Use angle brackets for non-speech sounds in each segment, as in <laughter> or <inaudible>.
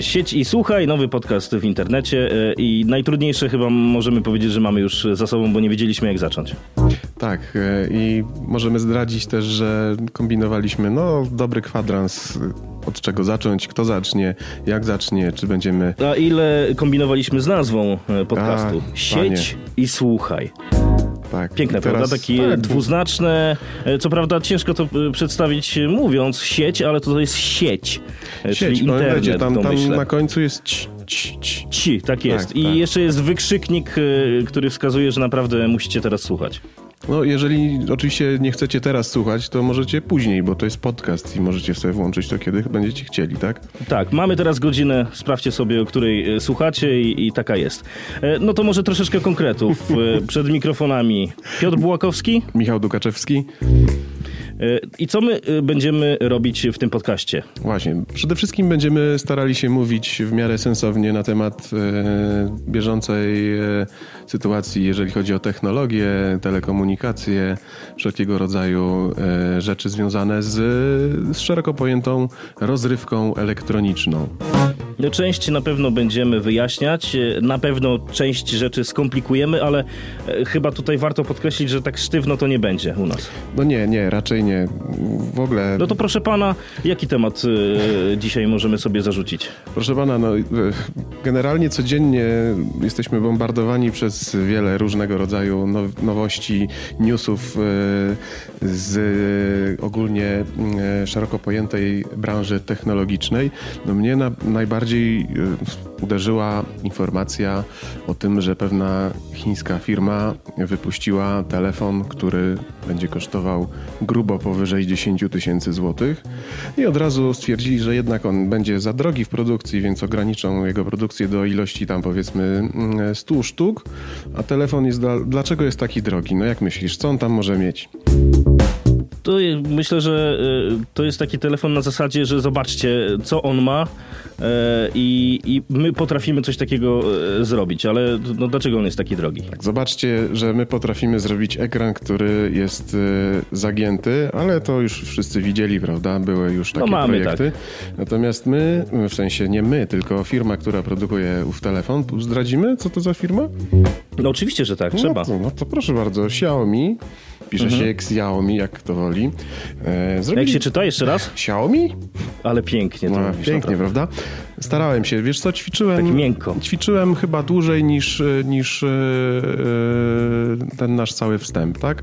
Sieć i słuchaj, nowy podcast w internecie e, i najtrudniejsze chyba możemy powiedzieć, że mamy już za sobą, bo nie wiedzieliśmy jak zacząć. Tak e, i możemy zdradzić też, że kombinowaliśmy no dobry kwadrans od czego zacząć, kto zacznie, jak zacznie, czy będziemy... A ile kombinowaliśmy z nazwą e, podcastu? A, Sieć panie. i słuchaj. Tak. Piękne, teraz- prawda? Takie tak, dwuznaczne. E, Co prawda ciężko to e, przedstawić e, mówiąc sieć, ale to jest sieć. czyli Sieć, no internet będzie, tam, tam na końcu jest ci, ci, ci. Ci, tak jest. Tak, I tak. jeszcze jest wykrzyknik, który wskazuje, że naprawdę musicie teraz słuchać. No jeżeli oczywiście nie chcecie teraz słuchać, to możecie później, bo to jest podcast i możecie sobie włączyć to, kiedy będziecie chcieli, tak? Tak, mamy teraz godzinę, sprawdźcie sobie, o której e, słuchacie i, i taka jest. E, No to może troszeczkę konkretów. E, <laughs> Przed mikrofonami Piotr Bułakowski. Michał Dukaczewski. I co my będziemy robić w tym podcaście? Właśnie, przede wszystkim będziemy starali się mówić w miarę sensownie na temat e, bieżącej e, sytuacji, jeżeli chodzi o technologię, telekomunikacje, wszelkiego rodzaju e, rzeczy związane z, z szeroko pojętą rozrywką elektroniczną. No, część na pewno będziemy wyjaśniać, e, na pewno część rzeczy skomplikujemy, ale e, chyba tutaj warto podkreślić, że tak sztywno to nie będzie u nas. No nie, nie, raczej nie. W ogóle... No to proszę pana, jaki temat e, dzisiaj możemy sobie zarzucić? Proszę pana, no, generalnie codziennie jesteśmy bombardowani przez wiele różnego rodzaju now- nowości, newsów z ogólnie szeroko pojętej branży technologicznej. No, mnie na, najbardziej e, uderzyła informacja o tym, że pewna chińska firma wypuściła telefon, który będzie kosztował grubo powyżej 10 tysięcy złotych i od razu stwierdzili, że jednak on będzie za drogi w produkcji, więc ograniczą jego produkcję do ilości tam powiedzmy mm, 100 sztuk, a telefon jest, dla, dlaczego jest taki drogi? No jak myślisz, co on tam może mieć? To myślę, że e, to jest taki telefon na zasadzie, że zobaczcie, co on ma e, i, i my potrafimy coś takiego e, zrobić, ale no, dlaczego on jest taki drogi? Tak, zobaczcie, że my potrafimy zrobić ekran, który jest y, zagięty, ale to już wszyscy widzieli, prawda? Były już takie No mamy, projekty. Natomiast my, w sensie nie my, tylko firma, która produkuje ów telefon, zdradzimy, co to za firma? No oczywiście, że tak, trzeba. No to, no to proszę bardzo, Xiaomi, pisze się Xiaomi, jak to woli. E, Jak zrobili... się czyta jeszcze raz? Xiaomi? Ale pięknie to No, pięknie, prawda? Starałem się. Wiesz co, ćwiczyłem... Tak miękko. Ćwiczyłem chyba dłużej niż, niż e, e, ten nasz cały wstęp, tak?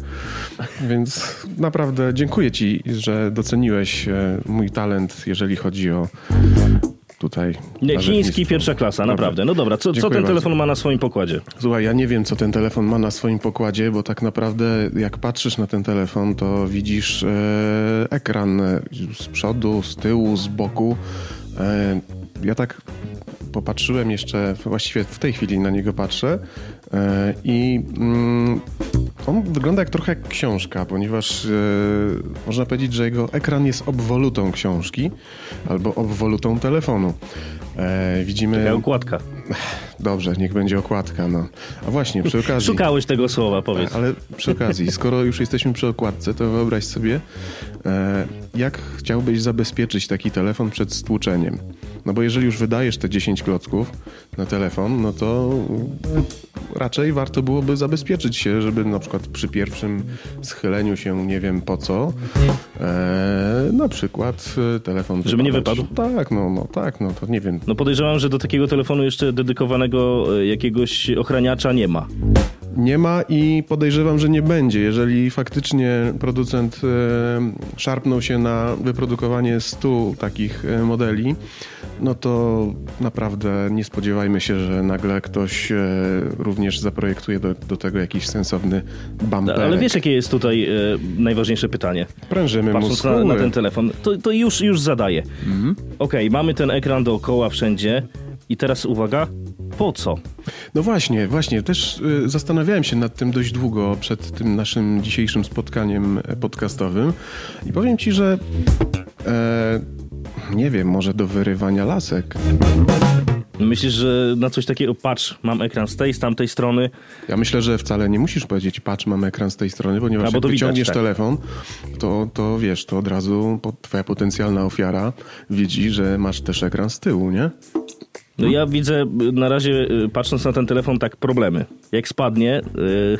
Więc naprawdę dziękuję ci, że doceniłeś e, mój talent, jeżeli chodzi o tutaj... Nie, chiński pierwsza klasa, naprawdę. No dobra, co, co ten bardzo. telefon ma na swoim pokładzie? Słuchaj, ja nie wiem, co ten telefon ma na swoim pokładzie, bo tak naprawdę jak patrzysz na ten telefon, to widzisz e, ekran z przodu, z tyłu, z boku. E, ja tak popatrzyłem jeszcze, właściwie w tej chwili na niego patrzę e, i mm, on wygląda jak trochę jak książka, ponieważ e, można powiedzieć, że jego ekran jest obwolutą książki albo obwolutą telefonu. E, widzimy... Taka okładka. Dobrze, niech będzie okładka, no. A właśnie, przy okazji... Szukałeś tego słowa, powiedz. Ale przy okazji, skoro już jesteśmy przy okładce, to wyobraź sobie, jak chciałbyś zabezpieczyć taki telefon przed stłuczeniem. No bo jeżeli już wydajesz te 10 klocków na telefon, no to raczej warto byłoby zabezpieczyć się, żeby na przykład przy pierwszym schyleniu się, nie wiem po co, e, na przykład e, telefon Żeby nie wypadać. wypadł? Tak, no, no tak, no to nie wiem. No podejrzewam, że do takiego telefonu jeszcze dedykowanego e, jakiegoś ochraniacza nie ma. Nie ma i podejrzewam, że nie będzie. Jeżeli faktycznie producent e, szarpnął się na wyprodukowanie 100 takich e, modeli, no to naprawdę nie spodziewajmy się, że nagle ktoś e, również zaprojektuje do, do tego jakiś sensowny bumper. Ale wiesz, jakie jest tutaj najważniejsze pytanie? Prężymy Patrząc na, na ten telefon, to, to już, już zadaję. Mhm. Okej, mamy ten ekran dookoła wszędzie i teraz uwaga, po co? No właśnie, właśnie. Też y, zastanawiałem się nad tym dość długo przed tym naszym dzisiejszym spotkaniem e, podcastowym i powiem ci, że e, nie wiem, może do wyrywania lasek. Myślisz, że na coś takiego, patrz, mam ekran z tej, z tamtej strony. Ja myślę, że wcale nie musisz powiedzieć, patrz, mam ekran z tej strony, ponieważ A, bo jak wyciągniesz tak. telefon, to, to wiesz, to od razu twoja potencjalna ofiara widzi, że masz też ekran z tyłu, nie? No ja widzę na razie, y, patrząc na ten telefon, tak problemy. Jak spadnie, y,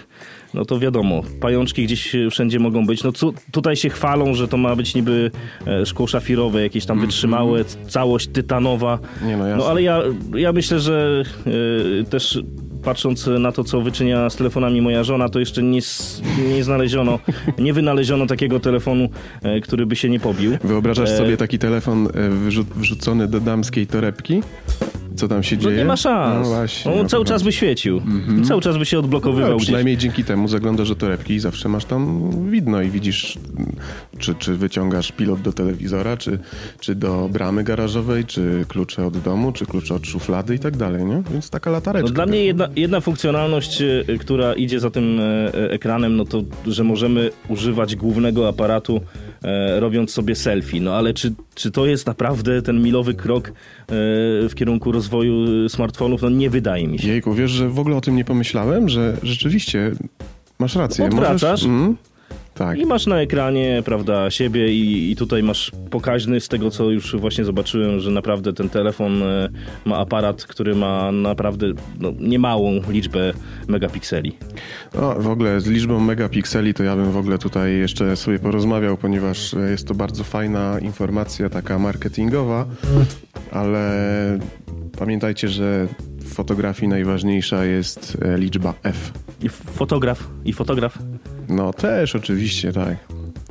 no to wiadomo, pajączki gdzieś wszędzie mogą być. No cu- tutaj się chwalą, że to ma być niby e, szkło szafirowe, jakieś tam wytrzymałe, całość tytanowa. Nie, no jasne. No ale ja, ja myślę, że y, też patrząc na to, co wyczynia z telefonami moja żona, to jeszcze nie, nie znaleziono, nie wynaleziono takiego telefonu, e, który by się nie pobił. Wyobrażasz E, sobie taki telefon e, wrzucony do damskiej torebki? Co tam się No dzieje? nie ma szans. No właśnie. On o to cały czas by świecił. Cały czas by się odblokowywał No, gdzieś. przynajmniej dzięki temu zaglądasz do torebki i zawsze masz tam widno i widzisz, czy, czy wyciągasz pilot do telewizora, czy, czy do bramy garażowej, czy klucze od domu, czy klucze od szuflady i tak dalej, nie? Więc taka latareczka. No dla mnie jedna, jedna funkcjonalność, y, która idzie za tym e, e, ekranem, no to, że możemy używać głównego aparatu e, robiąc sobie selfie. No ale czy, czy to jest naprawdę ten milowy krok e, w kierunku rozwoju smartfonów? No nie wydaje mi się. Jejku, wiesz, że w ogóle o tym nie pomyślałem, że rzeczywiście masz rację. Odwracasz. Możesz, mm, tak. I masz na ekranie, prawda, siebie i, i tutaj masz pokaźny z tego, co już właśnie zobaczyłem, że naprawdę ten telefon e, ma aparat, który ma naprawdę no, niemałą liczbę megapikseli. No, w ogóle z liczbą megapikseli to ja bym w ogóle tutaj jeszcze sobie porozmawiał, ponieważ e, jest to bardzo fajna informacja, taka marketingowa, ale pamiętajcie, że w fotografii najważniejsza jest e, liczba F. I fotograf, i fotograf. No też oczywiście, tak.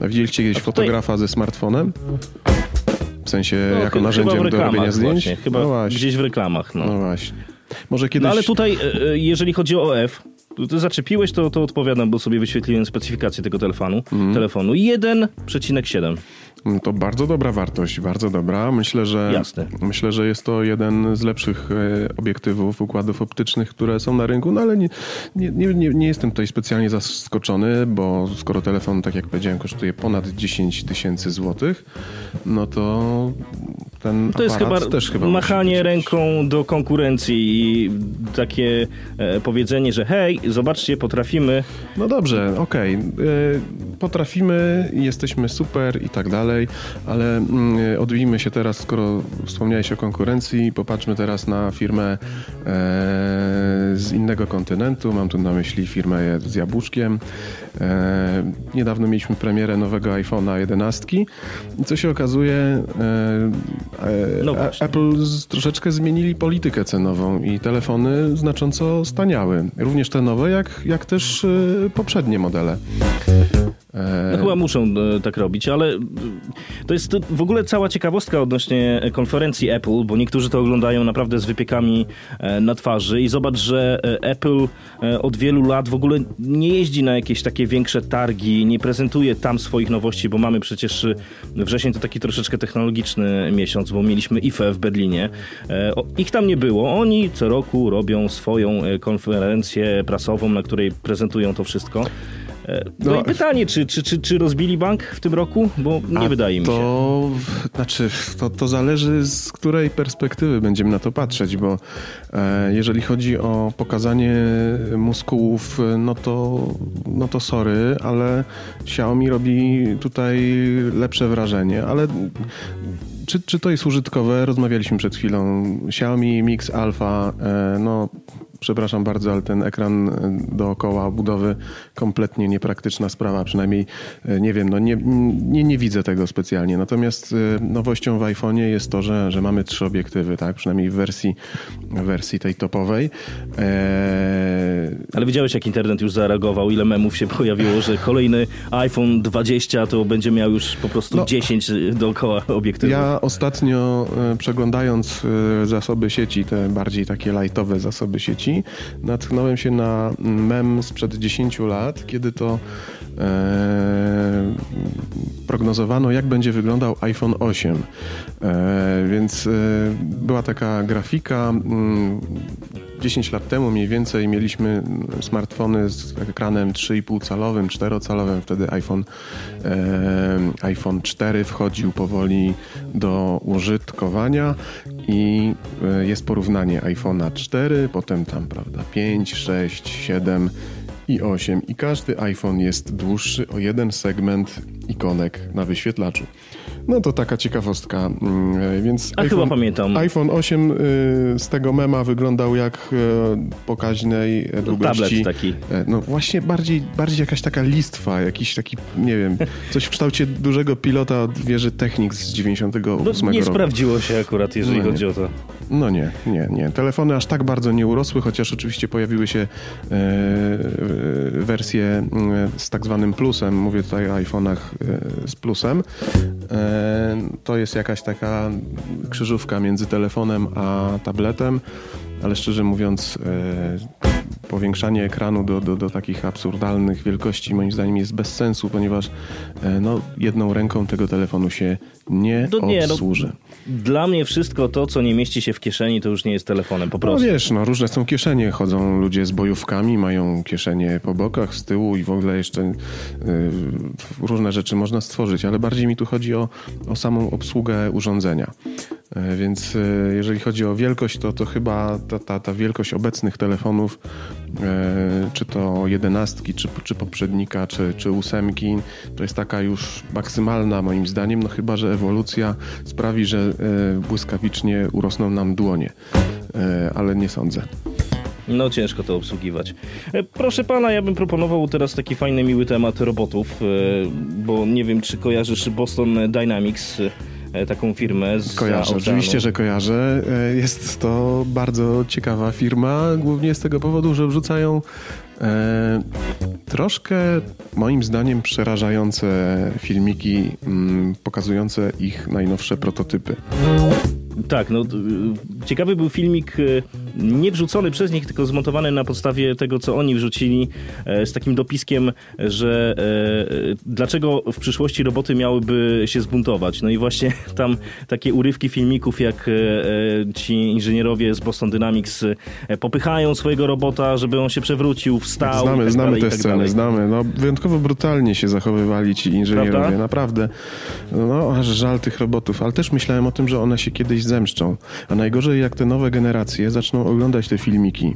A widzieliście kiedyś A tutaj- fotografa ze smartfonem? W sensie No, jako narzędziem do robienia zdjęć? Właśnie, chyba no właśnie. gdzieś w reklamach. No. No właśnie. Może kiedyś... no ale tutaj, e, e, jeżeli chodzi o F, to ty zaczepiłeś, to, to odpowiadam, bo sobie wyświetliłem specyfikację tego telefonu. Mhm. telefonu. 1,7. No To bardzo dobra wartość, bardzo dobra. Myślę, że Jasne. myślę, że jest to jeden z lepszych e, obiektywów, układów optycznych, które są na rynku, no ale nie, nie, nie, nie, jestem tutaj specjalnie zaskoczony, bo skoro telefon, tak jak powiedziałem, kosztuje ponad 10 tysięcy złotych, no to ten To jest chyba też chyba machanie ręką do konkurencji i takie e, powiedzenie, że hej, zobaczcie, potrafimy. No dobrze, okej. y, Potrafimy, jesteśmy super i tak dalej, ale mm, odbijmy się teraz, skoro wspomniałeś o konkurencji, popatrzmy teraz na firmę e, z innego kontynentu. Mam tu na myśli firmę z jabłuszkiem. E, niedawno mieliśmy premierę nowego iPhone'a 11 i co się okazuje, e, e, No. Apple z, troszeczkę zmienili politykę cenową i telefony znacząco staniały. Również te nowe, jak, jak też e, poprzednie modele. E, No chyba muszą e, tak robić, ale e, to jest w ogóle cała ciekawostka odnośnie konferencji Apple, bo niektórzy to oglądają naprawdę z wypiekami e, na twarzy i zobacz, że e, Apple e, od wielu lat w ogóle nie jeździ na jakieś takie większe targi, nie prezentuje tam swoich nowości, bo mamy przecież e, wrzesień to taki troszeczkę technologiczny miesiąc, bo mieliśmy IFE w Berlinie. E, Ich tam nie było. Oni co roku robią swoją e, konferencję prasową, na której prezentują to wszystko. No, No, i pytanie, czy, czy, czy, czy rozbili bank w tym roku? Bo nie wydaje mi się. To, znaczy, to, to zależy z której perspektywy będziemy na to patrzeć, bo e, jeżeli chodzi o pokazanie muskułów, no to, no to sorry, ale Xiaomi robi tutaj lepsze wrażenie, ale czy, czy to jest użytkowe? Rozmawialiśmy przed chwilą. Xiaomi Mix Alpha, e, no przepraszam bardzo, ale ten ekran e, dookoła budowy kompletnie niepraktyczna sprawa, przynajmniej e, nie wiem, no nie, nie, nie widzę tego specjalnie. Natomiast e, nowością w iPhone'ie jest to, że, że mamy trzy obiektywy, tak? Przynajmniej w wersji, wersji tej topowej. E, Ale widziałeś, jak internet już zareagował, ile memów się <laughs> pojawiło, że kolejny iPhone 20 to będzie miał już po prostu No. 10 dookoła obiektywów. Ja ostatnio przeglądając zasoby sieci, te bardziej takie lightowe zasoby sieci, natknąłem się na mem sprzed 10 lat, kiedy to prognozowano, jak będzie wyglądał iPhone 8. E, więc e, była taka grafika. Mm, 10 lat temu mniej więcej mieliśmy smartfony z ekranem 3,5 calowym, 4 calowym. Wtedy iPhone, e, iPhone 4 wchodził powoli do użytkowania i e, jest porównanie iPhone'a 4, potem tam, prawda, 5, 6, 7 i 8 i każdy iPhone jest dłuższy o jeden segment ikonek na wyświetlaczu. No to taka ciekawostka, mm, więc A iPhone, chyba pamiętam. iPhone 8 y, z tego mema wyglądał jak y, pokaźnej długości. Tablet taki. E, No właśnie bardziej, bardziej jakaś taka listwa, jakiś taki, nie wiem, coś w kształcie dużego pilota od wieży Technics z 98 No, nie roku. sprawdziło się akurat, jeżeli No nie. chodzi o to. No nie, nie, nie. Telefony aż tak bardzo nie urosły, chociaż oczywiście pojawiły się e, wersje e, z tak zwanym plusem. Mówię tutaj o iPhone'ach e, z plusem. E, to jest jakaś taka krzyżówka między telefonem a tabletem, ale szczerze mówiąc e, powiększanie ekranu do, do, do takich absurdalnych wielkości moim zdaniem jest bez sensu, ponieważ e, no, jedną ręką tego telefonu się nie No nie, no, obsłuży. Dla mnie wszystko to, co nie mieści się w kieszeni, to już nie jest telefonem, po No prostu. wiesz, no różne są kieszenie, chodzą ludzie z bojówkami, mają kieszenie po bokach, z tyłu i w ogóle jeszcze y, różne rzeczy można stworzyć, ale bardziej mi tu chodzi o, o samą obsługę urządzenia. Y, Więc y, jeżeli chodzi o wielkość, to, to chyba ta, ta, ta wielkość obecnych telefonów, y, czy to jedenastki, czy, czy poprzednika, czy, czy ósemki, to jest taka już maksymalna moim zdaniem, no chyba, że ewolucja sprawi, że błyskawicznie urosną nam dłonie. E, ale nie sądzę. No ciężko to obsługiwać. E, Proszę pana, ja bym proponował teraz taki fajny, miły temat robotów, e, bo nie wiem, czy kojarzysz Boston Dynamics, e, taką firmę z Kojarzę, oczywiście, że kojarzę. E, Jest to bardzo ciekawa firma, głównie z tego powodu, że wrzucają e, troszkę, moim zdaniem, przerażające filmiki mm, pokazujące ich najnowsze prototypy. Tak, no ciekawy był filmik y, nie wrzucony przez nich, tylko zmontowany na podstawie tego, co oni wrzucili e, z takim dopiskiem, że e, dlaczego w przyszłości roboty miałyby się zbuntować. No i właśnie <laughs> tam takie urywki filmików, jak e, ci inżynierowie z Boston Dynamics popychają swojego robota, żeby on się przewrócił, wstał Znamy, tak znamy dalej, te tak sceny, dalej. znamy. No, wyjątkowo brutalnie się zachowywali ci inżynierowie, Prawda? naprawdę. No, aż żal tych robotów, ale też myślałem o tym, że one się kiedyś zemszczą. A najgorzej, jak te nowe generacje zaczną oglądać te filmiki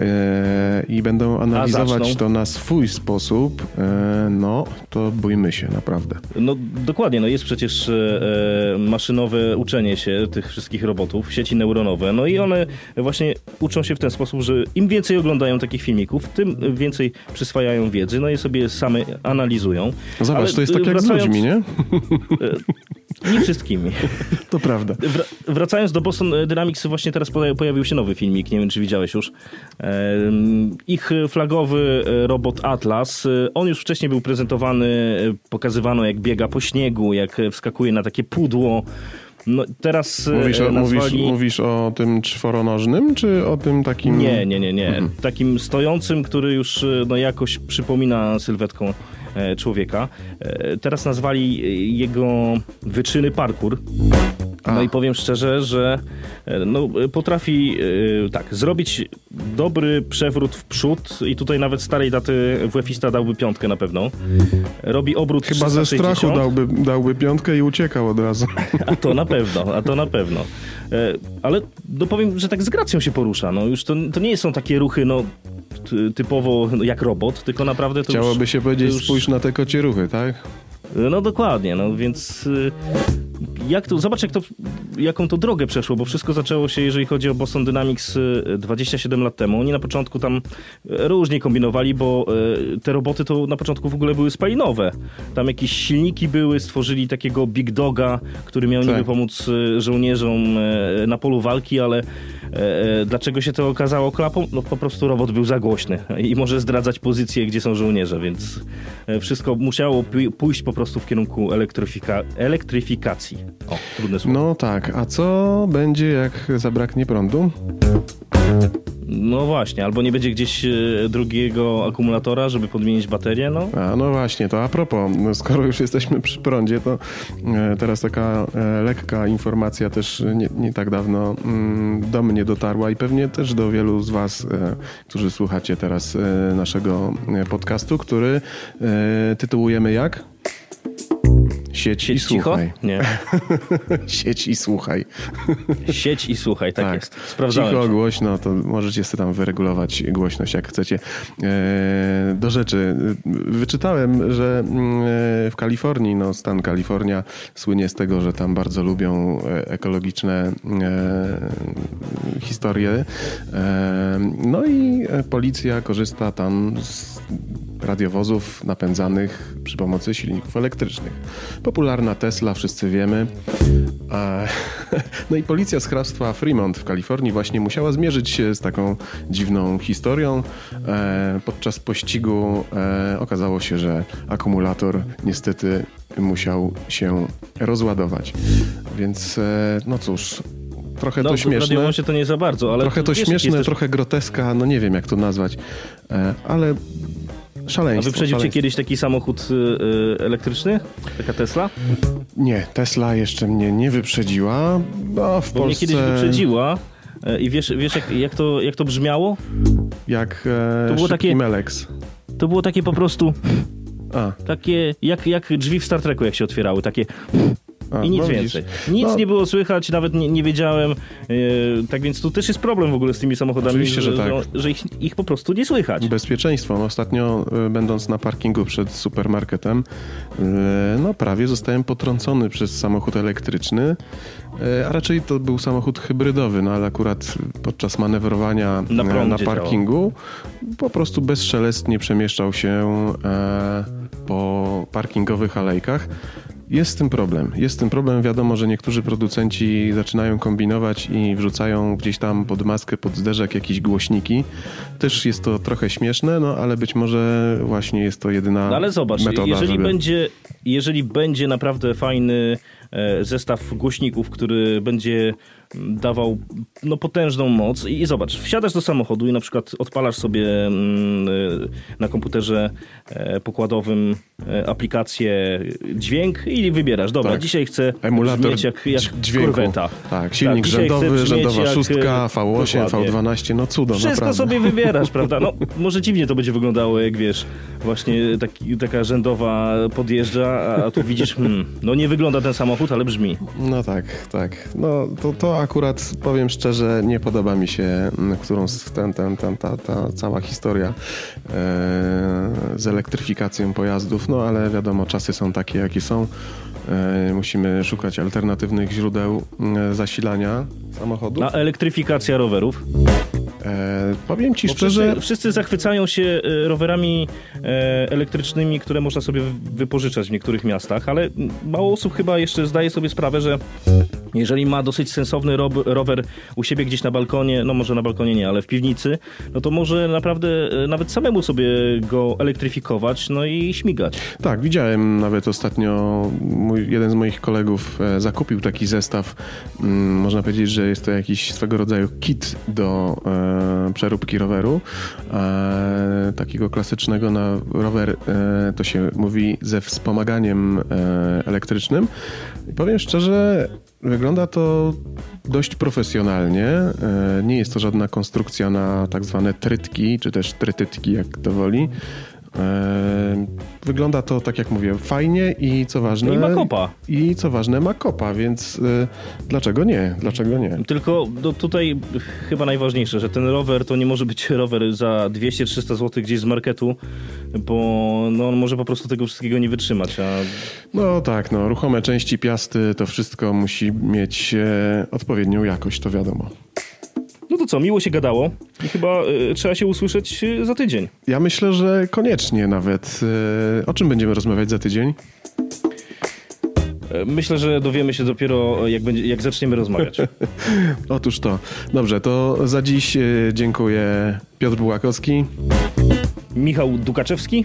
e, i będą analizować to na swój sposób, e, no, to bójmy się, naprawdę. No dokładnie, no jest przecież e, e, maszynowe uczenie się tych wszystkich robotów, sieci neuronowe, no i one właśnie uczą się w ten sposób, że im więcej oglądają takich filmików, tym więcej przyswajają wiedzy, no i sobie same analizują. Zobacz, Ale, to jest e, tak jak z wracając- ludźmi, nie? <laughs> Nie wszystkimi. <laughs> To prawda. Wra- wracając do Boston Dynamics, właśnie teraz poja- pojawił się nowy filmik, nie wiem czy widziałeś już. Ich flagowy e, robot Atlas, on już wcześniej był prezentowany, e, pokazywano jak biega po śniegu, jak e, wskakuje na takie pudło. No, teraz Mówisz o, mówisz, nazwali... mówisz o tym czworonożnym, czy o tym takim... Nie, nie, nie, nie. Mhm. Takim stojącym, który już no, jakoś przypomina sylwetką człowieka. E, Teraz nazwali e, jego wyczyny parkour. No i powiem szczerze, że e, no, potrafi e, tak, zrobić dobry przewrót w przód i tutaj nawet starej daty WF-ista dałby piątkę na pewno. Robi obrót Chyba ze 360. strachu dałby, dałby piątkę i uciekał od razu. <laughs> A to na pewno, a to na pewno. E, Ale no powiem, że tak z gracją się porusza. No już to, to nie są takie ruchy, no ty- typowo no, jak robot, tylko naprawdę to Chciałoby już, się powiedzieć, już, spójrz na te kocie ruchy, tak? No dokładnie, no więc y, jak to, zobacz jak to, jaką to drogę przeszło, bo wszystko zaczęło się, jeżeli chodzi o Boston Dynamics y, 27 lat temu. Oni na początku tam y, różnie kombinowali, bo y, te roboty to na początku w ogóle były spalinowe. Tam jakieś silniki były, stworzyli takiego Big Doga, który miał Tak. niby pomóc żołnierzom na polu walki, ale dlaczego się to okazało klapą? No po prostu robot był za głośny i może zdradzać pozycje, gdzie są żołnierze, więc y, wszystko musiało pój- pójść po prostu w kierunku elektryfika- elektryfikacji. O, trudne słowo. No tak, a co będzie jak zabraknie prądu? No właśnie, albo nie będzie gdzieś e, drugiego akumulatora, żeby podmienić baterię, no. A no właśnie, to a propos, no skoro już jesteśmy przy prądzie, to e, teraz taka e, lekka informacja też nie, nie tak dawno mm, do mnie dotarła i pewnie też do wielu z Was, którzy słuchacie teraz naszego podcastu, który tytułujemy jak? Sieć, i cicho? słuchaj. Nie. <laughs> Sieć i słuchaj. Sieć i słuchaj, tak, jest. Sprawdzałem. Cicho, głośno, to możecie sobie tam wyregulować głośność, jak chcecie. E, do rzeczy. Wyczytałem, że e, w Kalifornii, no stan Kalifornia słynie z tego, że tam bardzo lubią e, ekologiczne historie. No i policja korzysta tam z radiowozów napędzanych przy pomocy silników elektrycznych. Popularna Tesla, wszyscy wiemy. A, <laughs> no i policja z hrabstwa Fremont w Kalifornii właśnie musiała zmierzyć się z taką dziwną historią. E, podczas pościgu e, okazało się, że akumulator niestety musiał się rozładować. Więc e, no cóż, trochę No, to śmieszne. radiowozie to nie za bardzo, ale Trochę to śmieszne, trochę groteska, no nie wiem jak to nazwać, e, ale A szaleństwo. wyprzedził cię szaleństwo. kiedyś taki samochód y, y, elektryczny? Taka Tesla? Nie, Tesla jeszcze mnie nie wyprzedziła. No, w Bo mnie Polsce kiedyś wyprzedziła y, i wiesz, wiesz jak, jak, to, jak to brzmiało? jak e, To było takie- Melex. To było takie po prostu, A, takie jak, jak drzwi w Star Treku jak się otwierały, takie a, i nic no więcej. Nic No. nie było słychać, nawet nie, nie wiedziałem. y, tak więc tu też jest problem w ogóle z tymi samochodami, Oczywiście, że tak. no, że ich, ich po prostu nie słychać. Bezpieczeństwo. No, ostatnio e, będąc na parkingu przed supermarketem, e, no prawie zostałem potrącony przez samochód elektryczny, e, a raczej to był samochód hybrydowy, no ale akurat podczas manewrowania Na e, na parkingu po prostu bezszelestnie przemieszczał się e, po parkingowych alejkach. Jest z tym problem. Jest z tym problem. Wiadomo, że niektórzy producenci zaczynają kombinować i wrzucają gdzieś tam pod maskę, pod zderzak jakieś głośniki. Też jest to trochę śmieszne, no ale być może właśnie jest to jedyna No ale zobacz, metoda, jeżeli, żeby... będzie, jeżeli będzie naprawdę fajny zestaw głośników, który będzie dawał no, potężną moc i, i zobacz, wsiadasz do samochodu i na przykład odpalasz sobie mm, e, na komputerze e, pokładowym e, aplikację dźwięk i wybierasz, dobra, Tak. dzisiaj chcę Emulator brzmieć jak, jak dź- dźwięku. korweta. Tak, silnik chcę rzędowy, rzędowa jak, e, szóstka, <laughs> V8, dokładnie. V12, no cudo, Wszystko naprawdę. sobie wybierasz, <laughs> prawda? No, może dziwnie to będzie wyglądało, jak wiesz, właśnie taki, taka rzędowa podjeżdża, a, a tu widzisz, hmm, no nie wygląda ten samochód, ale brzmi. No tak, tak. No to, to akurat powiem szczerze, nie podoba mi się, m, którą ten, ten, ten, ta, ta cała historia e, z elektryfikacją pojazdów, no ale wiadomo, czasy są takie, jakie są. E, musimy szukać alternatywnych źródeł m, zasilania samochodów. A elektryfikacja rowerów? E, powiem ci Bo szczerze, wszyscy, wszyscy zachwycają się e, rowerami e, elektrycznymi, które można sobie wy- wypożyczać w niektórych miastach, ale mało osób chyba jeszcze zdaje sobie sprawę, że jeżeli ma dosyć sensowny rower u siebie gdzieś na balkonie, no może na balkonie nie, ale w piwnicy, no to może naprawdę e, nawet samemu sobie go elektryfikować, no i śmigać. Tak, widziałem nawet ostatnio, mój, jeden z moich kolegów e, zakupił taki zestaw. Mm, można powiedzieć, że jest to jakiś swego rodzaju kit do e, przeróbki roweru. E, takiego klasycznego na rower, e, to się mówi ze wspomaganiem e, elektrycznym. I powiem szczerze, wygląda to dość profesjonalnie. E, nie jest to żadna konstrukcja na tak zwane trytki, czy też trytytki, jak to woli. E, Wygląda to, tak jak mówię, fajnie i co ważne... I ma kopa. I co ważne, ma kopa, więc y, dlaczego nie? Dlaczego nie? Tylko no, tutaj chyba najważniejsze, że ten rower to nie może być <laughs> rower za 200-300 zł gdzieś z marketu, bo no, on może po prostu tego wszystkiego nie wytrzymać. A No tak, no, ruchome części piasty, to wszystko musi mieć e, odpowiednią jakość, to wiadomo. To co, miło się gadało i chyba y, trzeba się usłyszeć y, za tydzień. Ja myślę, że koniecznie nawet. E, o czym będziemy rozmawiać za tydzień? E, Myślę, że dowiemy się dopiero jak, będzie, jak zaczniemy rozmawiać. <laughs> Otóż to. Dobrze, to za dziś e, dziękuję Piotr Bułakowski. Michał Dukaczewski.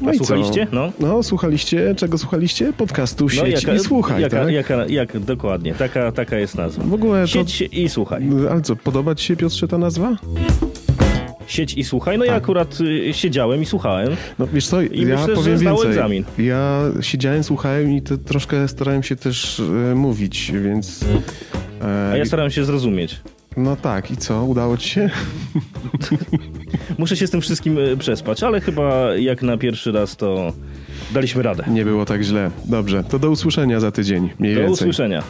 No słuchaliście? No. No, słuchaliście? Czego słuchaliście? Podcastu Sieć i Słuchaj, jaka, tak? jaka, jak, dokładnie, taka, taka jest nazwa. W ogóle to... Sieć i słuchaj. Ale co, podoba ci się, Piotrze, ta nazwa? Sieć i słuchaj. No ja akurat y, siedziałem i słuchałem. No wiesz co, I ja myślę, że powiem zdał więcej. egzamin. Ja siedziałem, słuchałem i to troszkę starałem się też e, mówić, więc... e, A ja starałem się zrozumieć. No tak, i co? Udało ci się? <laughs> Muszę się z tym wszystkim e, przespać, ale chyba jak na pierwszy raz to daliśmy radę. Nie było tak źle. Dobrze, to do usłyszenia za tydzień. Mniej Do więcej. usłyszenia.